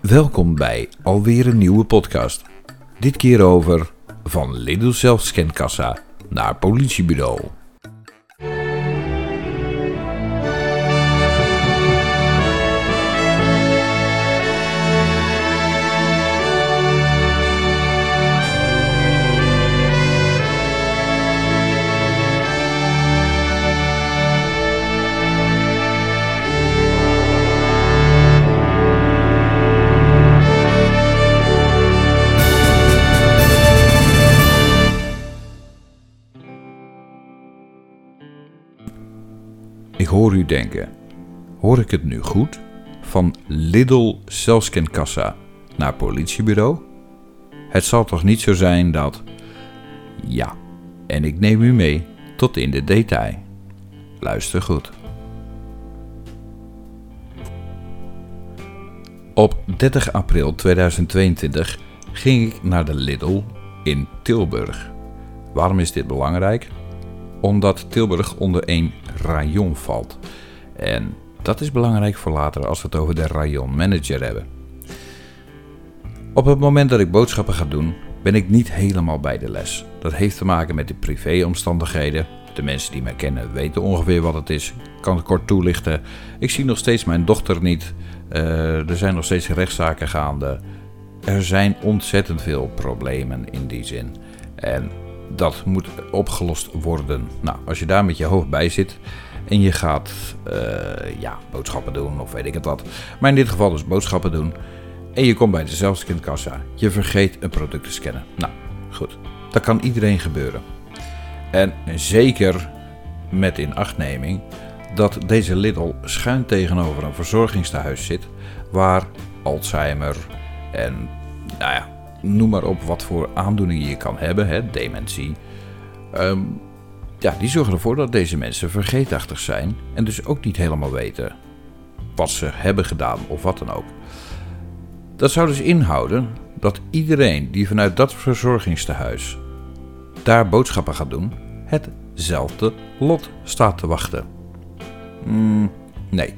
Welkom bij alweer een nieuwe podcast. Dit keer over van Lidl zelfscankassa naar politiebureau. Denken, hoor ik het nu goed? Van Lidl zelfscankassa naar politiebureau? Het zal toch niet zo zijn dat... Ja, en ik neem u mee tot in de detail. Luister goed. Op 30 april 2022 ging ik naar de Lidl in Tilburg. Waarom is dit belangrijk? Omdat Tilburg onder één rayon valt. En dat is belangrijk voor later als we het over de rayon manager hebben. Op het moment dat ik boodschappen ga doen, ben ik niet helemaal bij de les. Dat heeft te maken met de privéomstandigheden. De mensen die mij kennen weten ongeveer wat het is. Ik kan het kort toelichten. Ik zie nog steeds mijn dochter niet. Uh, er zijn nog steeds rechtszaken gaande. Er zijn ontzettend veel problemen in die zin. En dat moet opgelost worden. Nou, als je daar met je hoofd bij zit en je gaat uh, ja, boodschappen doen of weet ik het wat. Maar in dit geval dus boodschappen doen. En je komt bij de zelfscankassa. Je vergeet een product te scannen. Nou, goed. Dat kan iedereen gebeuren. En zeker met inachtneming dat deze Lidl schuin tegenover een verzorgingstehuis zit waar Alzheimer en nou ja, noem maar op wat voor aandoeningen je kan hebben, hè, dementie. Um, ja, die zorgen ervoor dat deze mensen vergeetachtig zijn en dus ook niet helemaal weten wat ze hebben gedaan of wat dan ook. Dat zou dus inhouden dat iedereen die vanuit dat verzorgingstehuis daar boodschappen gaat doen, hetzelfde lot staat te wachten. Mm, nee,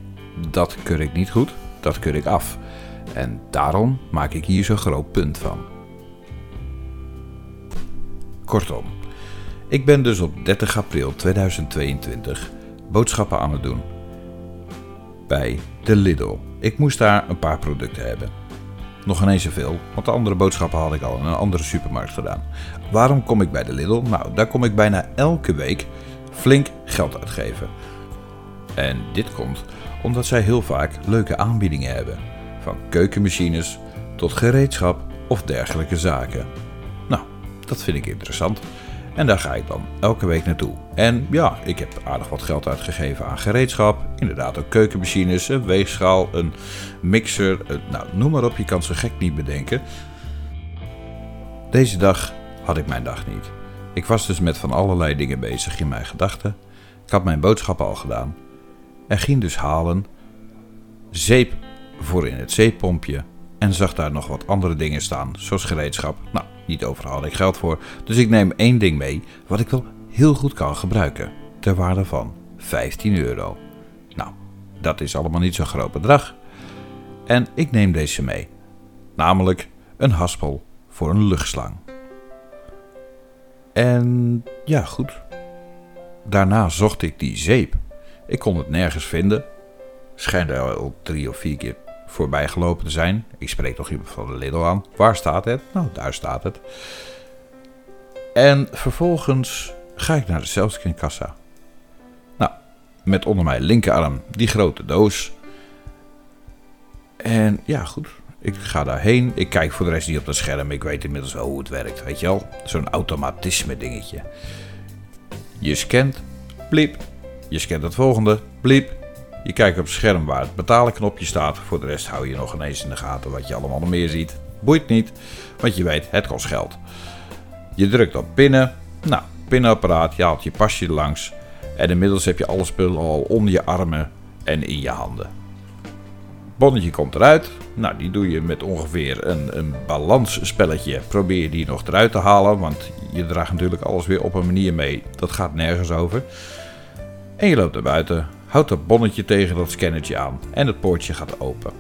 dat keur ik niet goed, dat keur ik af. En daarom maak ik hier zo'n groot punt van. Kortom, ik ben dus op 30 april 2022 boodschappen aan het doen. Bij de Lidl. Ik moest daar een paar producten hebben. Nog ineens zoveel, want de andere boodschappen had ik al in een andere supermarkt gedaan. Waarom kom ik bij de Lidl? Nou, daar kom ik bijna elke week flink geld uitgeven. En dit komt omdat zij heel vaak leuke aanbiedingen hebben. Van keukenmachines tot gereedschap of dergelijke zaken. Dat vind ik interessant. En daar ga ik dan elke week naartoe. En ja, ik heb aardig wat geld uitgegeven aan gereedschap. Inderdaad ook keukenmachines, een weegschaal, een mixer. nou, noem maar op, je kan ze gek niet bedenken. Deze dag had ik mijn dag niet. Ik was dus met van allerlei dingen bezig in mijn gedachten. Ik had mijn boodschappen al gedaan. En ging dus halen zeep voor in het zeeppompje. En zag daar nog wat andere dingen staan, zoals gereedschap. Nou, niet overal had ik geld voor, dus ik neem één ding mee wat ik wel heel goed kan gebruiken. Ter waarde van 15 euro. Nou, dat is allemaal niet zo'n groot bedrag. En ik neem deze mee. Namelijk een haspel voor een luchtslang. En ja, goed. Daarna zocht ik die zeep. Ik kon het nergens vinden. Schijnt er al drie of vier keer voorbij gelopen te zijn. Ik spreek toch iemand van de Lidl aan. Waar staat het? Nou, daar staat het. En vervolgens ga ik naar de zelfscankassa. Nou, met onder mijn linkerarm die grote doos. En ja, goed. Ik ga daarheen. Ik kijk voor de rest niet op het scherm. Ik weet inmiddels wel hoe het werkt, weet je wel. Zo'n automatisme dingetje. Je scant, bliep. Je scant het volgende, bliep. Je kijkt op het scherm waar het betalen knopje staat. Voor de rest hou je nog ineens in de gaten wat je allemaal meer ziet. Boeit niet, want je weet, het kost geld. Je drukt op pinnen. Nou, pinapparaat, je haalt je pasje langs. En inmiddels heb je alle spullen al onder je armen en in je handen. Bonnetje komt eruit. Nou, die doe je met ongeveer een, een balansspelletje. Probeer die nog eruit te halen, want je draagt natuurlijk alles weer op een manier mee. Dat gaat nergens over. En je loopt naar buiten, houdt dat bonnetje tegen dat scannertje aan en het poortje gaat open.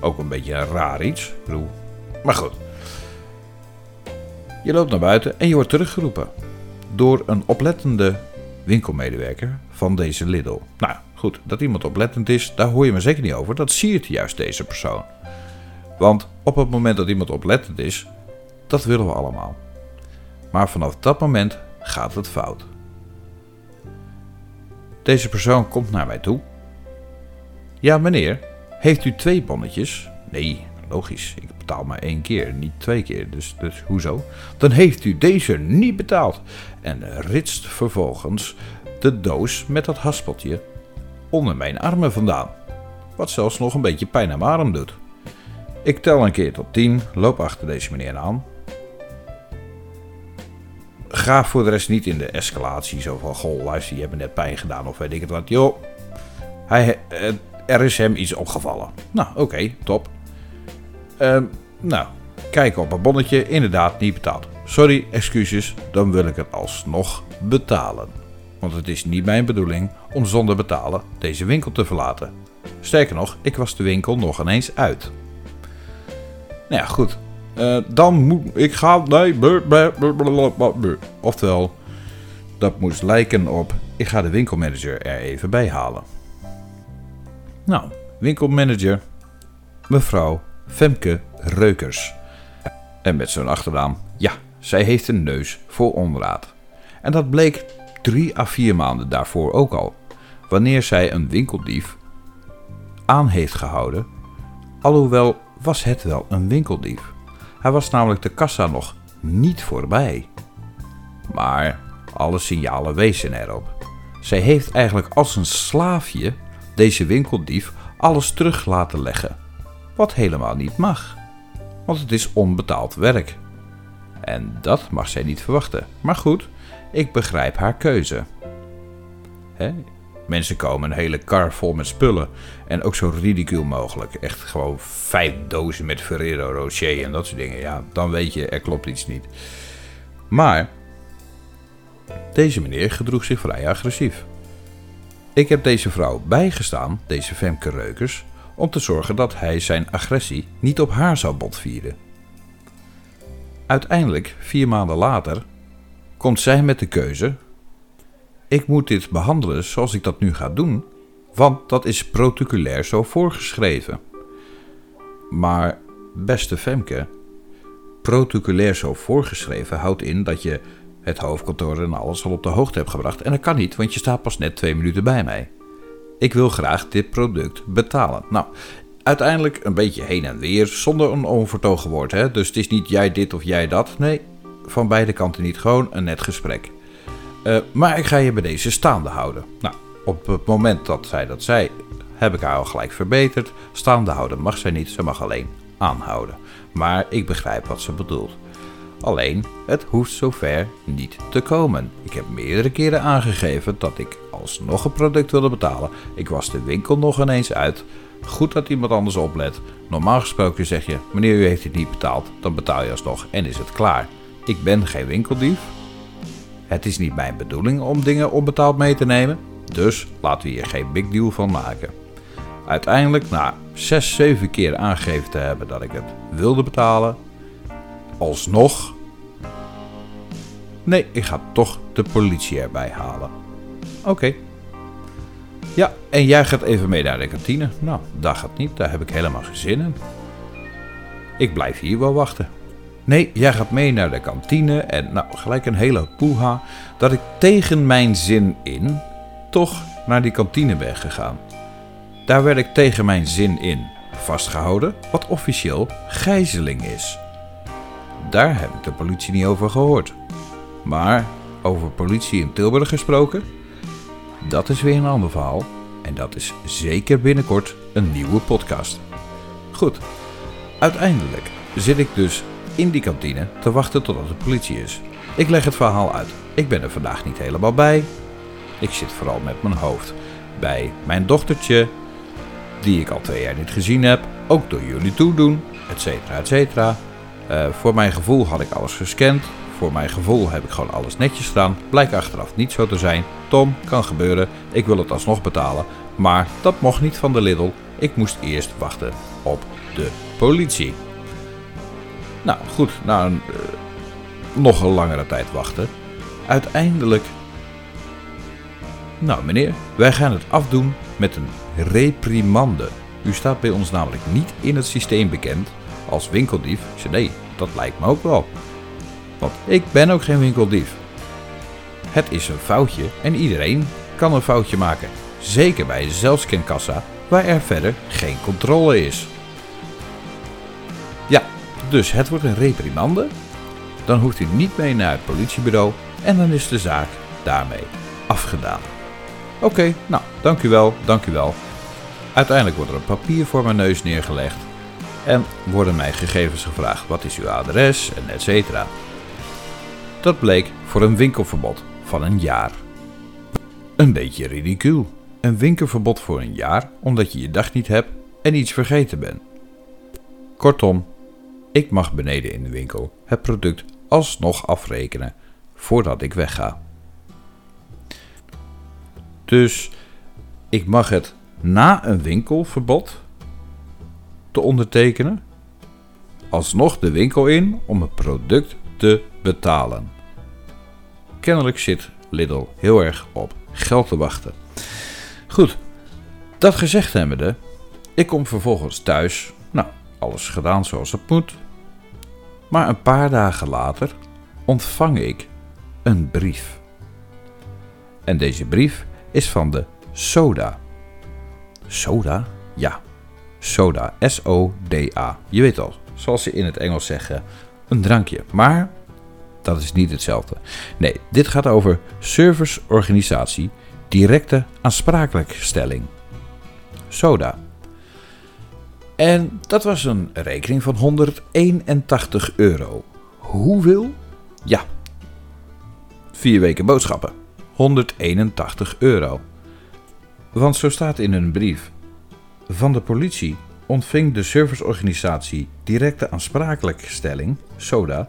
Ook een beetje een raar iets. Bedoel, Maar goed. Je loopt naar buiten en je wordt teruggeroepen. Door een oplettende winkelmedewerker van deze Lidl. Nou goed, dat iemand oplettend is, daar hoor je me zeker niet over. Dat siert juist deze persoon. Want op het moment dat iemand oplettend is, dat willen we allemaal. Maar vanaf dat moment gaat het fout. Deze persoon komt naar mij toe. Ja, meneer, heeft u twee bonnetjes? Nee, logisch, ik betaal maar één keer, niet twee keer, dus, dus hoezo? Dan heeft u deze niet betaald. En ritst vervolgens de doos met dat haspeltje onder mijn armen vandaan. Wat zelfs nog een beetje pijn aan mijn arm doet. Ik tel een keer tot tien, loop achter deze meneer aan ga voor de rest niet in de escalatie. Zo van, goh, luister, je hebt me net pijn gedaan of weet ik het wat. Joh, hij, eh, er is hem iets opgevallen. Nou, oké, top. Uh, nou, kijk op een bonnetje, inderdaad niet betaald. Sorry, excuses, dan wil ik het alsnog betalen. Want het is niet mijn bedoeling om zonder betalen deze winkel te verlaten. Sterker nog, ik was de winkel nog ineens uit. Nou ja, goed. Uh, dan moet ik ga. Nee. Oftewel, dat moest lijken op. Ik ga de winkelmanager er even bij halen. Nou, winkelmanager, mevrouw Femke Reukers. En met zo'n achternaam, ja, zij heeft een neus voor onraad. En dat bleek drie à vier maanden daarvoor ook al. Wanneer zij een winkeldief aan heeft gehouden, alhoewel was het wel een winkeldief. Hij was namelijk de kassa nog niet voorbij. Maar alle signalen wezen erop. Zij heeft eigenlijk als een slaafje deze winkeldief alles terug laten leggen. Wat helemaal niet mag. Want het is onbetaald werk. En dat mag zij niet verwachten. Maar goed, ik begrijp haar keuze. Mensen komen een hele kar vol met spullen. En ook zo ridicuul mogelijk. Echt gewoon vijf dozen met Ferrero Rocher en dat soort dingen. Ja, dan weet je, er klopt iets niet. Maar deze meneer gedroeg zich vrij agressief. Ik heb deze vrouw bijgestaan, deze Femke Reukers, om te zorgen dat hij zijn agressie niet op haar zou botvieren. Uiteindelijk, vier maanden later, komt zij met de keuze ik moet dit behandelen zoals ik dat nu ga doen, want dat is protocolair zo voorgeschreven. Maar, beste Femke, protocolair zo voorgeschreven houdt in dat je het hoofdkantoor en alles al op de hoogte hebt gebracht. En dat kan niet, want je staat pas net twee minuten bij mij. Ik wil graag dit product betalen. Nou, uiteindelijk een beetje heen en weer, zonder een onvertogen woord. Hè? Dus het is niet jij dit of jij dat. Nee, van beide kanten niet. Gewoon een net gesprek. Uh, maar ik ga je bij deze staande houden. Nou, op het moment dat zij dat zei, heb ik haar al gelijk verbeterd. Staande houden mag zij niet, ze mag alleen aanhouden. Maar ik begrijp wat ze bedoelt. Alleen, het hoeft zover niet te komen. Ik heb meerdere keren aangegeven dat ik alsnog een product wilde betalen. Ik was de winkel nog ineens uit. Goed dat iemand anders oplet. Normaal gesproken zeg je, meneer u heeft het niet betaald, dan betaal je alsnog en is het klaar. Ik ben geen winkeldief, het is niet mijn bedoeling om dingen onbetaald mee te nemen, dus laten we hier geen big deal van maken. Uiteindelijk, na 6, 7 keer aangegeven te hebben dat ik het wilde betalen, alsnog. Nee, ik ga toch de politie erbij halen. Oké. Ja, en jij gaat even mee naar de kantine. Nou, dat gaat niet, daar heb ik helemaal geen zin in. Ik blijf hier wel wachten. Nee, jij gaat mee naar de kantine en nou gelijk een hele poeha dat ik tegen mijn zin in toch naar die kantine ben gegaan. Daar werd ik tegen mijn zin in vastgehouden, wat officieel gijzeling is. Daar heb ik de politie niet over gehoord. Maar over politie in Tilburg gesproken, dat is weer een ander verhaal. En dat is zeker binnenkort een nieuwe podcast. Goed, uiteindelijk zit ik dus in die kantine te wachten totdat de politie is. Ik leg het verhaal uit. Ik ben er vandaag niet helemaal bij. Ik zit vooral met mijn hoofd bij mijn dochtertje, die ik al twee jaar niet gezien heb, ook door jullie toedoen, et cetera, et cetera. Uh, voor mijn gevoel had ik alles gescand. Voor mijn gevoel heb ik gewoon alles netjes gedaan. Blijkt achteraf niet zo te zijn. Tom, kan gebeuren. Ik wil het alsnog betalen. Maar dat mocht niet van de Lidl. Ik moest eerst wachten op de politie. Nou goed, na een, nog een langere tijd wachten. Uiteindelijk. Nou meneer, wij gaan het afdoen met een reprimande. U staat bij ons namelijk niet in het systeem bekend als winkeldief. Nee, dat lijkt me ook wel. Want ik ben ook geen winkeldief. Het is een foutje en iedereen kan een foutje maken. Zeker bij de zelfscankassa, waar er verder geen controle is. Dus het wordt een reprimande. Dan hoeft u niet mee naar het politiebureau en dan is de zaak daarmee afgedaan. Oké, nou, dank u wel, dank u wel. Uiteindelijk wordt er een papier voor mijn neus neergelegd en worden mij gegevens gevraagd. Wat is uw adres en et cetera. Dat bleek voor een winkelverbod van een jaar. Een beetje ridicuul. Een winkelverbod voor een jaar omdat je je dag niet hebt en iets vergeten bent. Kortom, ik mag beneden in de winkel het product alsnog afrekenen voordat ik wegga. Dus ik mag het na een winkelverbod te ondertekenen, alsnog de winkel in om het product te betalen. Kennelijk zit Lidl heel erg op geld te wachten. Goed, dat gezegd hebbende, ik kom vervolgens thuis. Nou, alles gedaan zoals het moet. Maar een paar dagen later ontvang ik een brief. En deze brief is van de Soda. Soda? Ja, Soda. S-O-D-A. Je weet al, zoals ze in het Engels zeggen, een drankje. Maar dat is niet hetzelfde. Nee, dit gaat over serviceorganisatie directe aansprakelijkstelling. Soda. En dat was een rekening van 181 euro. Hoeveel? Ja. Vier weken boodschappen. 181 euro. Want zo staat in een brief van de politie ontving de serviceorganisatie directe aansprakelijkstelling, SODA,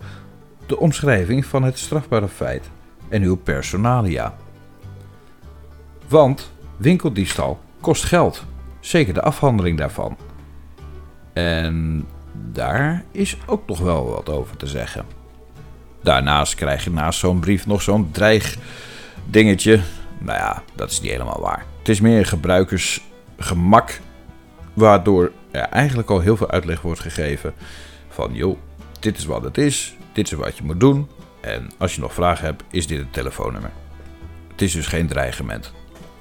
de omschrijving van het strafbare feit en uw personalia. Want winkeldiefstal kost geld, zeker de afhandeling daarvan. En daar is ook nog wel wat over te zeggen. Daarnaast krijg je naast zo'n brief nog zo'n dreigdingetje. Nou ja, dat is niet helemaal waar. Het is meer gebruikersgemak, waardoor er eigenlijk al heel veel uitleg wordt gegeven van joh, dit is wat het is, dit is wat je moet doen. En als je nog vragen hebt, is dit het telefoonnummer. Het is dus geen dreigement.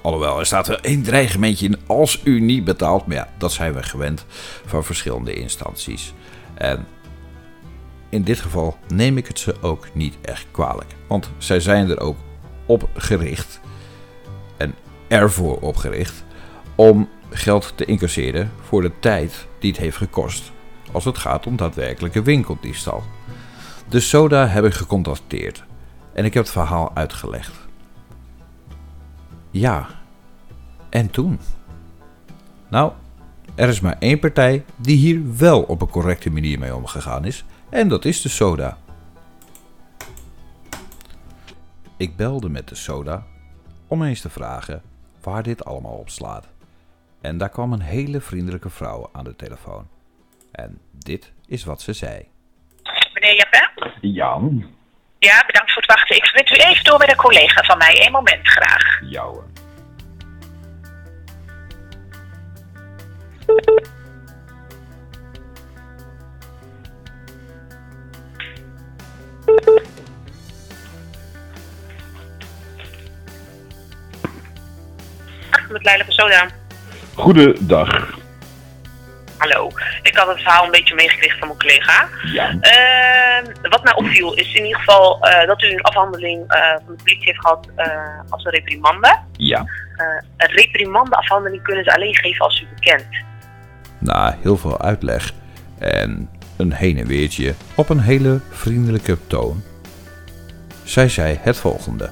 Alhoewel, er staat wel één dreigementje in als u niet betaalt. Maar ja, dat zijn we gewend van verschillende instanties. En in dit geval neem ik het ze ook niet echt kwalijk. Want zij zijn er ook op gericht. En ervoor opgericht. Om geld te incasseren voor de tijd die het heeft gekost. Als het gaat om daadwerkelijke winkeldiefstal. De Soda heb ik gecontacteerd. En ik heb het verhaal uitgelegd. Ja. En toen? Nou, er is maar één partij die hier wel op een correcte manier mee omgegaan is. En dat is de Soda. Ik belde met de Soda om eens te vragen waar dit allemaal op slaat. En daar kwam een hele vriendelijke vrouw aan de telefoon. En dit is wat ze zei. Meneer Jappe? Jan? Ja, bedankt voor het wachten. Ik verbind u even door met een collega van mij. Eén moment graag. Jou. Met Leila van Soda. Goedendag. Hallo. Ik had het verhaal een beetje meegekregen van mijn collega. Ja. Uh, wat mij opviel is in ieder geval uh, dat u een afhandeling uh, van de politie heeft gehad uh, als een reprimande. Ja. een reprimandeafhandeling kunnen ze alleen geven als u bekend. Na heel veel uitleg en een heen en weertje op een hele vriendelijke toon, zei zij het volgende.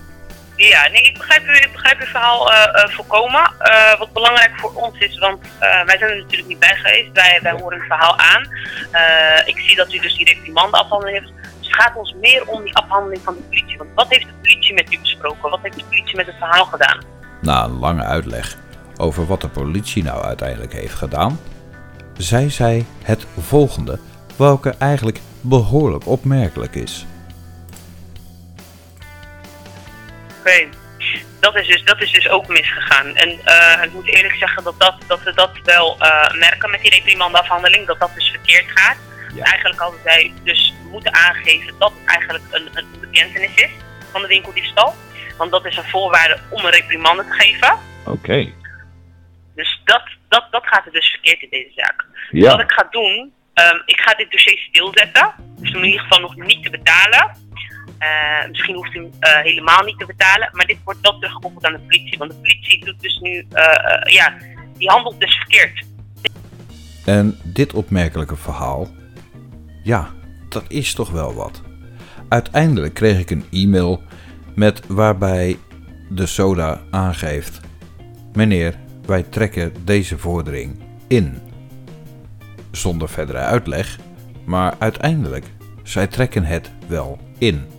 Ja, nee, ik begrijp, u, ik begrijp uw verhaal uh, volkomen. Uh, wat belangrijk voor ons is, want wij zijn er natuurlijk niet bij geweest. Wij, wij horen het verhaal aan. ik zie dat u dus direct die mandenafhandeling heeft. Dus het gaat ons meer om die afhandeling van de politie. Want wat heeft de politie met u besproken? Wat heeft de politie met het verhaal gedaan? Na een lange uitleg over wat de politie nou uiteindelijk heeft gedaan, zei zij het volgende, welke eigenlijk behoorlijk opmerkelijk is. Oké. Dat is, dus, dat is dus ook misgegaan. En eh, ik moet eerlijk zeggen dat, dat, dat we dat wel eh, merken met die reprimandeafhandeling, dat dat dus verkeerd gaat. Ja. Eigenlijk hadden zij dus moeten aangeven dat het eigenlijk een, een bekentenis is van de winkeldiefstal. Want dat is een voorwaarde om een reprimande te geven. Oké. Dus dat, dat, dat gaat er dus verkeerd in deze zaak. Wat ik ga doen, ehm, ik ga dit dossier stilzetten. Dus om in ieder geval nog niet te betalen. Eh, misschien hoeft u eh, helemaal niet te betalen. Maar dit wordt wel teruggekoppeld aan de politie. Want de politie doet dus nu, eh, ja, die handelt dus verkeerd. En dit opmerkelijke verhaal, ja, dat is toch wel wat. Uiteindelijk kreeg ik een e-mail met waarbij de soda aangeeft: Meneer, wij trekken deze vordering in. Zonder verdere uitleg, maar uiteindelijk, zij trekken het wel in.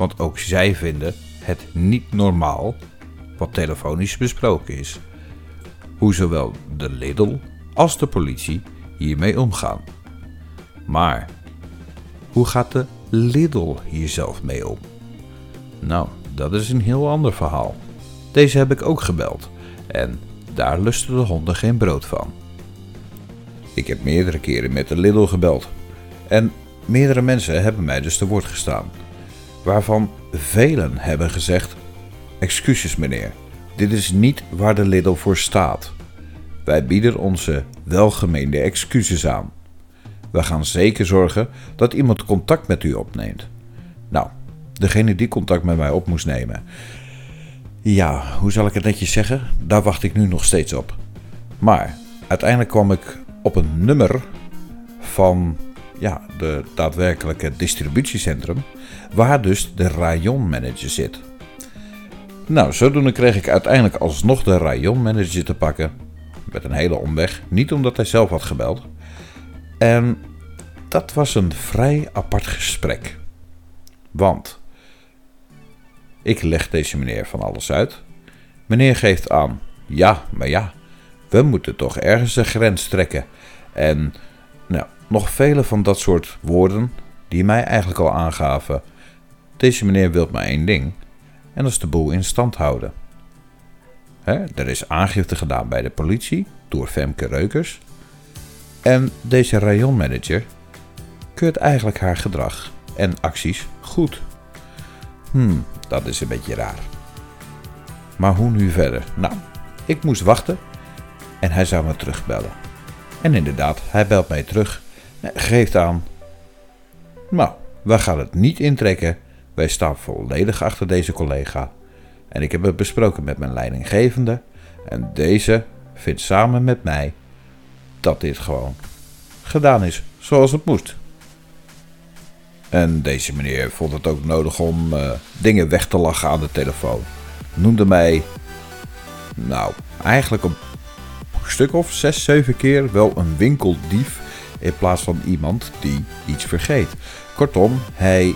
Want ook zij vinden het niet normaal wat telefonisch besproken is hoe zowel de Lidl als de politie hiermee omgaan. Maar hoe gaat de Lidl hier zelf mee om? Nou, dat is een heel ander verhaal. Deze heb ik ook gebeld en daar lusten de honden geen brood van. Ik heb meerdere keren met de Lidl gebeld en meerdere mensen hebben mij dus te woord gestaan, waarvan velen hebben gezegd Excuses meneer, dit is niet waar de Lidl voor staat. Wij bieden onze welgemeende excuses aan. We gaan zeker zorgen dat iemand contact met u opneemt. Nou, degene die contact met mij op moest nemen. Ja, hoe zal ik het netjes zeggen? Daar wacht ik nu nog steeds op. Maar uiteindelijk kwam ik op een nummer van ja, de daadwerkelijke distributiecentrum, waar dus de rayonmanager zit. Nou, zodoende kreeg ik uiteindelijk alsnog de rayonmanager te pakken. Met een hele omweg. Niet omdat hij zelf had gebeld. En dat was een vrij apart gesprek. Want ik leg deze meneer van alles uit. Meneer geeft aan: ja, maar ja, we moeten toch ergens een grens trekken. En nou, nog vele van dat soort woorden die mij eigenlijk al aangaven. Deze meneer wil maar één ding. En dat is de boel in stand houden. Hè, er is aangifte gedaan bij de politie door Femke Reukers. En deze rayonmanager keurt eigenlijk haar gedrag en acties goed. Hmm, dat is een beetje raar. Maar hoe nu verder? Nou, ik moest wachten en hij zou me terugbellen. En inderdaad, hij belt mij terug geeft aan. Nou, we gaan het niet intrekken. Wij staan volledig achter deze collega. En ik heb het besproken met mijn leidinggevende. En deze vindt samen met mij dat dit gewoon gedaan is zoals het moest. En deze meneer vond het ook nodig om eh, dingen weg te lachen aan de telefoon. Noemde mij, nou, eigenlijk een stuk of zes, zeven keer wel een winkeldief. In plaats van iemand die iets vergeet. Kortom, hij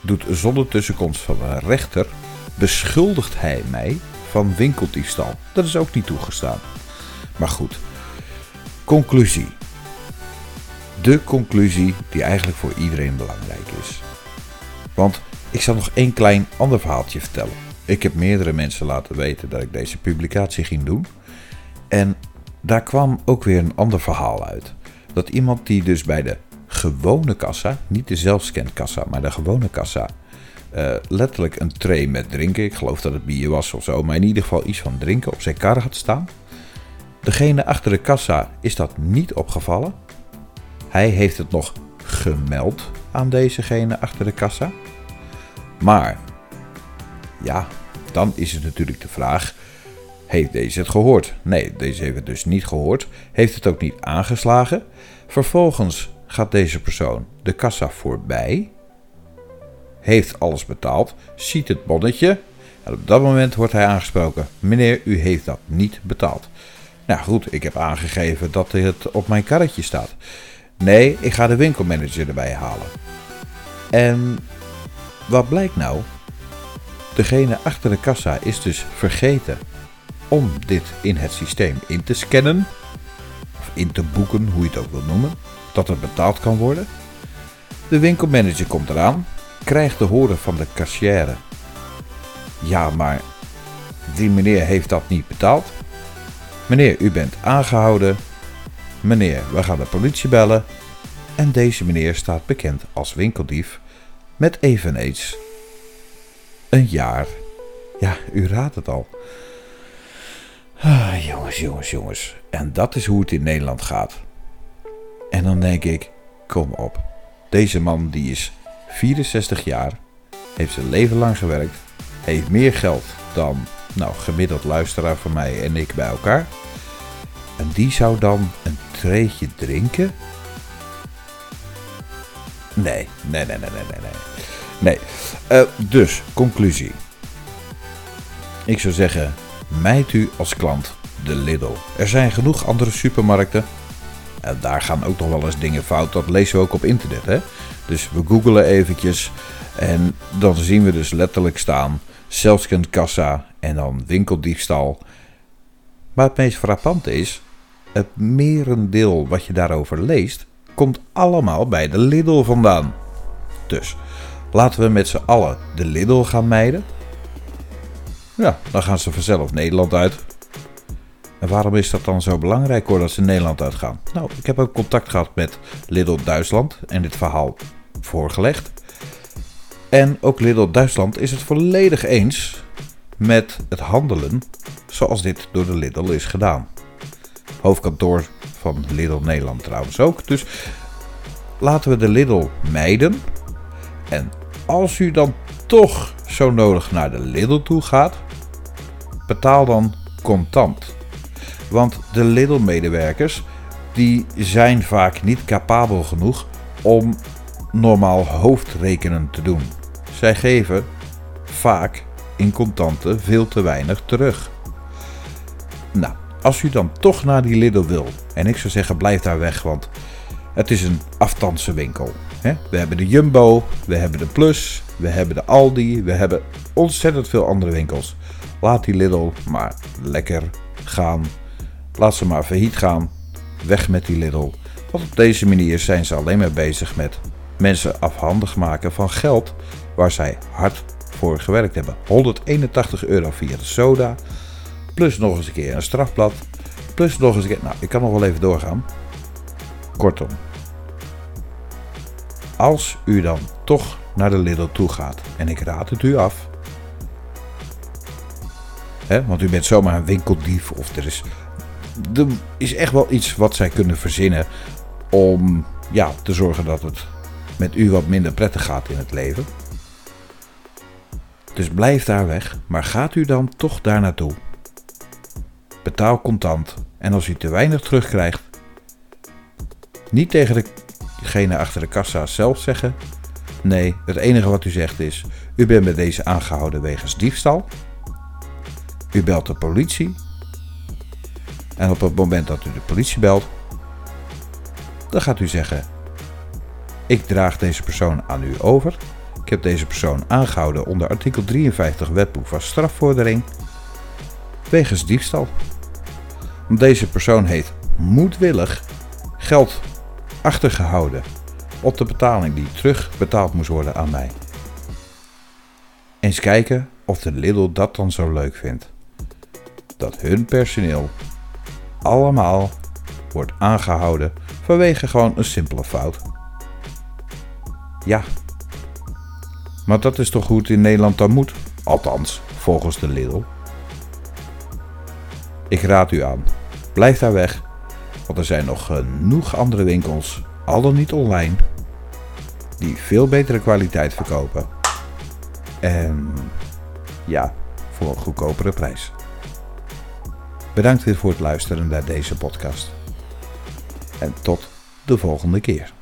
doet zonder tussenkomst van een rechter. beschuldigt hij mij van winkeldiefstal. Dat is ook niet toegestaan. Maar goed, conclusie. De conclusie die eigenlijk voor iedereen belangrijk is. Want ik zal nog één klein ander verhaaltje vertellen. Ik heb meerdere mensen laten weten dat ik deze publicatie ging doen. En daar kwam ook weer een ander verhaal uit. Dat iemand die dus bij de gewone kassa, niet de zelfscankassa, maar de gewone kassa, eh, letterlijk een tray met drinken, ik geloof dat het bier was of zo, maar in ieder geval iets van drinken op zijn kar had staan. Degene achter de kassa is dat niet opgevallen. Hij heeft het nog gemeld aan dezegene achter de kassa. Maar, ja, dan is het natuurlijk de vraag: heeft deze het gehoord? Nee, deze heeft het dus niet gehoord. Heeft het ook niet aangeslagen. Vervolgens gaat deze persoon de kassa voorbij. Heeft alles betaald. Ziet het bonnetje. En op dat moment wordt hij aangesproken. Meneer, u heeft dat niet betaald. Nou goed, ik heb aangegeven dat het op mijn karretje staat. Nee, ik ga de winkelmanager erbij halen. En wat blijkt nou? Degene achter de kassa is dus vergeten om dit in het systeem in te scannen. of in te boeken, hoe je het ook wil noemen, dat het betaald kan worden. De winkelmanager komt eraan, krijgt te horen van de kassière. Ja, maar die meneer heeft dat niet betaald. Meneer, u bent aangehouden. Meneer, we gaan de politie bellen. En deze meneer staat bekend als winkeldief met eveneens een jaar. Ja, u raadt het al. Ah, jongens, jongens, jongens. En dat is hoe het in Nederland gaat. En dan denk ik, kom op. Deze man die is 64 jaar, heeft zijn leven lang gewerkt, heeft meer geld dan nou, gemiddeld luisteraar van mij en ik bij elkaar. En die zou dan een treetje drinken? Nee, nee, nee, nee, nee, nee. Nee. Uh, dus, conclusie. Ik zou zeggen, mijt u als klant de Lidl. Er zijn genoeg andere supermarkten. En daar gaan ook nog wel eens dingen fout. Dat lezen we ook op internet. Hè? Dus we googelen eventjes. En dan zien we dus letterlijk staan. Zelfskend kassa en dan winkeldiefstal. Maar het meest frappante is. Het merendeel wat je daarover leest. Komt allemaal bij de Lidl vandaan. Dus laten we met z'n allen de Lidl gaan mijden. Ja, dan gaan ze vanzelf Nederland uit. En waarom is dat dan zo belangrijk hoor dat ze Nederland uitgaan? Nou, ik heb ook contact gehad met Lidl Duitsland en dit verhaal voorgelegd. En ook Lidl Duitsland is het volledig eens met het handelen zoals dit door de Lidl is gedaan. Hoofdkantoor van Lidl Nederland trouwens ook. Dus laten we de Lidl mijden. En als u dan toch zo nodig naar de Lidl toe gaat, betaal dan contant. Want de Lidl-medewerkers die zijn vaak niet capabel genoeg om normaal hoofdrekenen te doen. Zij geven vaak in contanten veel te weinig terug. Nou, als u dan toch naar die Lidl wil, en ik zou zeggen blijf daar weg, want het is een aftandse winkel. We hebben de Jumbo, we hebben de Plus, we hebben de Aldi, we hebben ontzettend veel andere winkels. Laat die Lidl maar lekker gaan. Laat ze maar failliet gaan. Weg met die Lidl. Want op deze manier zijn ze alleen maar bezig met mensen afhandig maken van geld waar zij hard voor gewerkt hebben. 181 euro via de soda. Plus nog eens een keer een strafblad. Plus nog eens een keer. Nou, ik kan nog wel even doorgaan. Kortom. Als u dan toch naar de Lidl toe gaat. En ik raad het u af. Want u bent zomaar een winkeldief. Of er is, is echt wel iets wat zij kunnen verzinnen. Om ja, te zorgen dat het met u wat minder prettig gaat in het leven. Dus blijf daar weg, maar gaat u dan toch daar naartoe? Betaal contant en als u te weinig terugkrijgt, niet tegen degene achter de kassa zelf zeggen. Nee, het enige wat u zegt is: u bent met deze aangehouden wegens diefstal. U belt de politie. En op het moment dat u de politie belt, dan gaat u zeggen: Ik draag deze persoon aan u over. Ik heb deze persoon aangehouden onder artikel 53 wetboek van strafvordering wegens diefstal. Deze persoon heeft moedwillig geld achtergehouden op de betaling die terugbetaald moest worden aan mij. Eens kijken of de Lidl dat dan zo leuk vindt. Dat hun personeel allemaal wordt aangehouden vanwege gewoon een simpele fout. Ja, maar dat is toch het in Nederland dan moet? Althans, volgens de Lidl. Ik raad u aan, blijf daar weg, want er zijn nog genoeg andere winkels, al dan niet online, die veel betere kwaliteit verkopen. En ja, voor een goedkopere prijs. Bedankt weer voor het luisteren naar deze podcast. En tot de volgende keer.